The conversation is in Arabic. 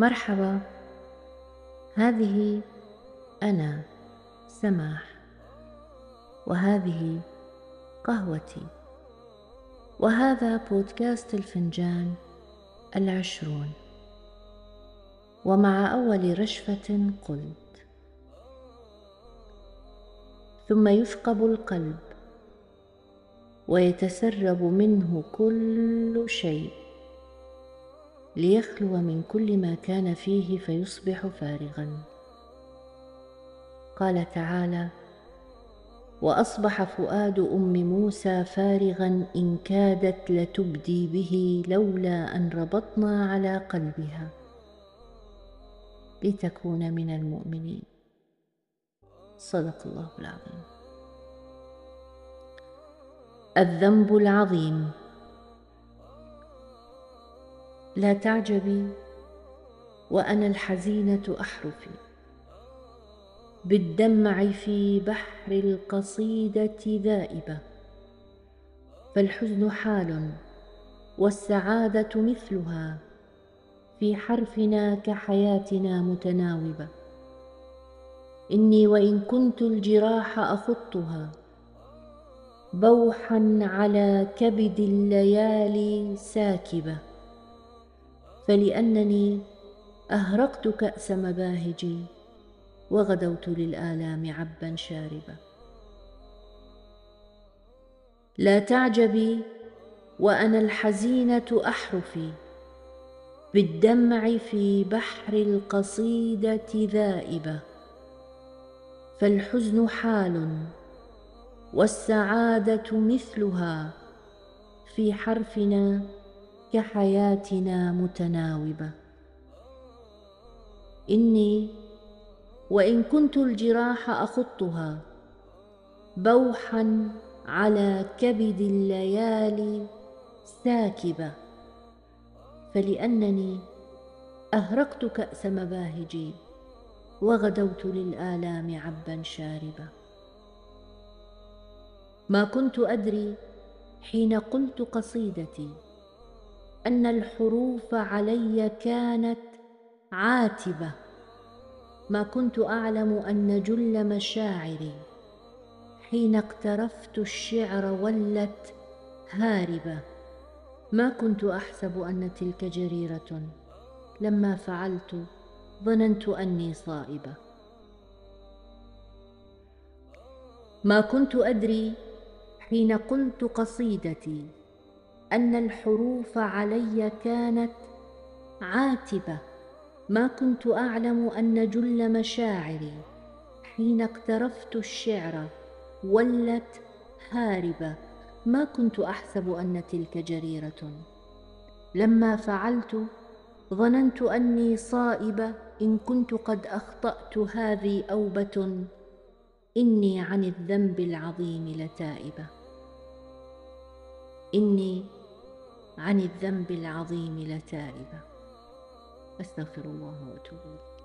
مرحبا. هذه أنا سماح. وهذه قهوتي. وهذا بودكاست الفنجان العشرون. ومع أول رشفة قلت. ثم يثقب القلب. ويتسرب منه كل شيء. ليخلو من كل ما كان فيه فيصبح فارغا. قال تعالى وأصبح فؤاد أم موسى فارغا إن كادت لتبدي به لولا أن ربطنا على قلبها. لتكون من المؤمنين. صدق الله العظيم. الذنب العظيم. لا تعجبي وأنا الحزينة أحرفي. بالدمع في بحر القصيدة ذائبة فالحزن حال والسعادة مثلها في حرفنا كحياتنا متناوبة. إني وإن كنت الجراح أخطها بوحا على كبد الليالي ساكبة. فلأنني أهرقت كأس مباهجي وغدوت للآلام عبا شاربا. لا تعجبي وأنا الحزينة أحرفي بالدمع في بحر القصيدة ذائبة فالحزن حال والسعادة مثلها في حرفنا كحياتنا متناوبة. إني وإن كنت الجراح أخطها بوحا على كبد الليالي ساكبة فلأنني أهرقت كأس مباهجي وغدوت للآلام عبا شاربا ما كنت أدري حين قلت قصيدتي أن الحروف علي كانت عاتبة. ما كنت أعلم أن جل مشاعري حين اقترفت الشعر ولت هاربة. ما كنت أحسب أن تلك جريرة. لما فعلت ظننت أني صائبة. ما كنت أدري حين قلت قصيدتي أن الحروف علي كانت عاتبة. ما كنت أعلم أن جل مشاعري حين اقترفت الشعر ولت هاربة. ما كنت أحسب أن تلك جريرة. لما فعلت ظننت أني صائبة. إن كنت قد أخطأت هذه أوبة إني عن الذنب العظيم لتائبة. إني عن الذنب العظيم لتائبه أستغفر الله وأتوب إليه.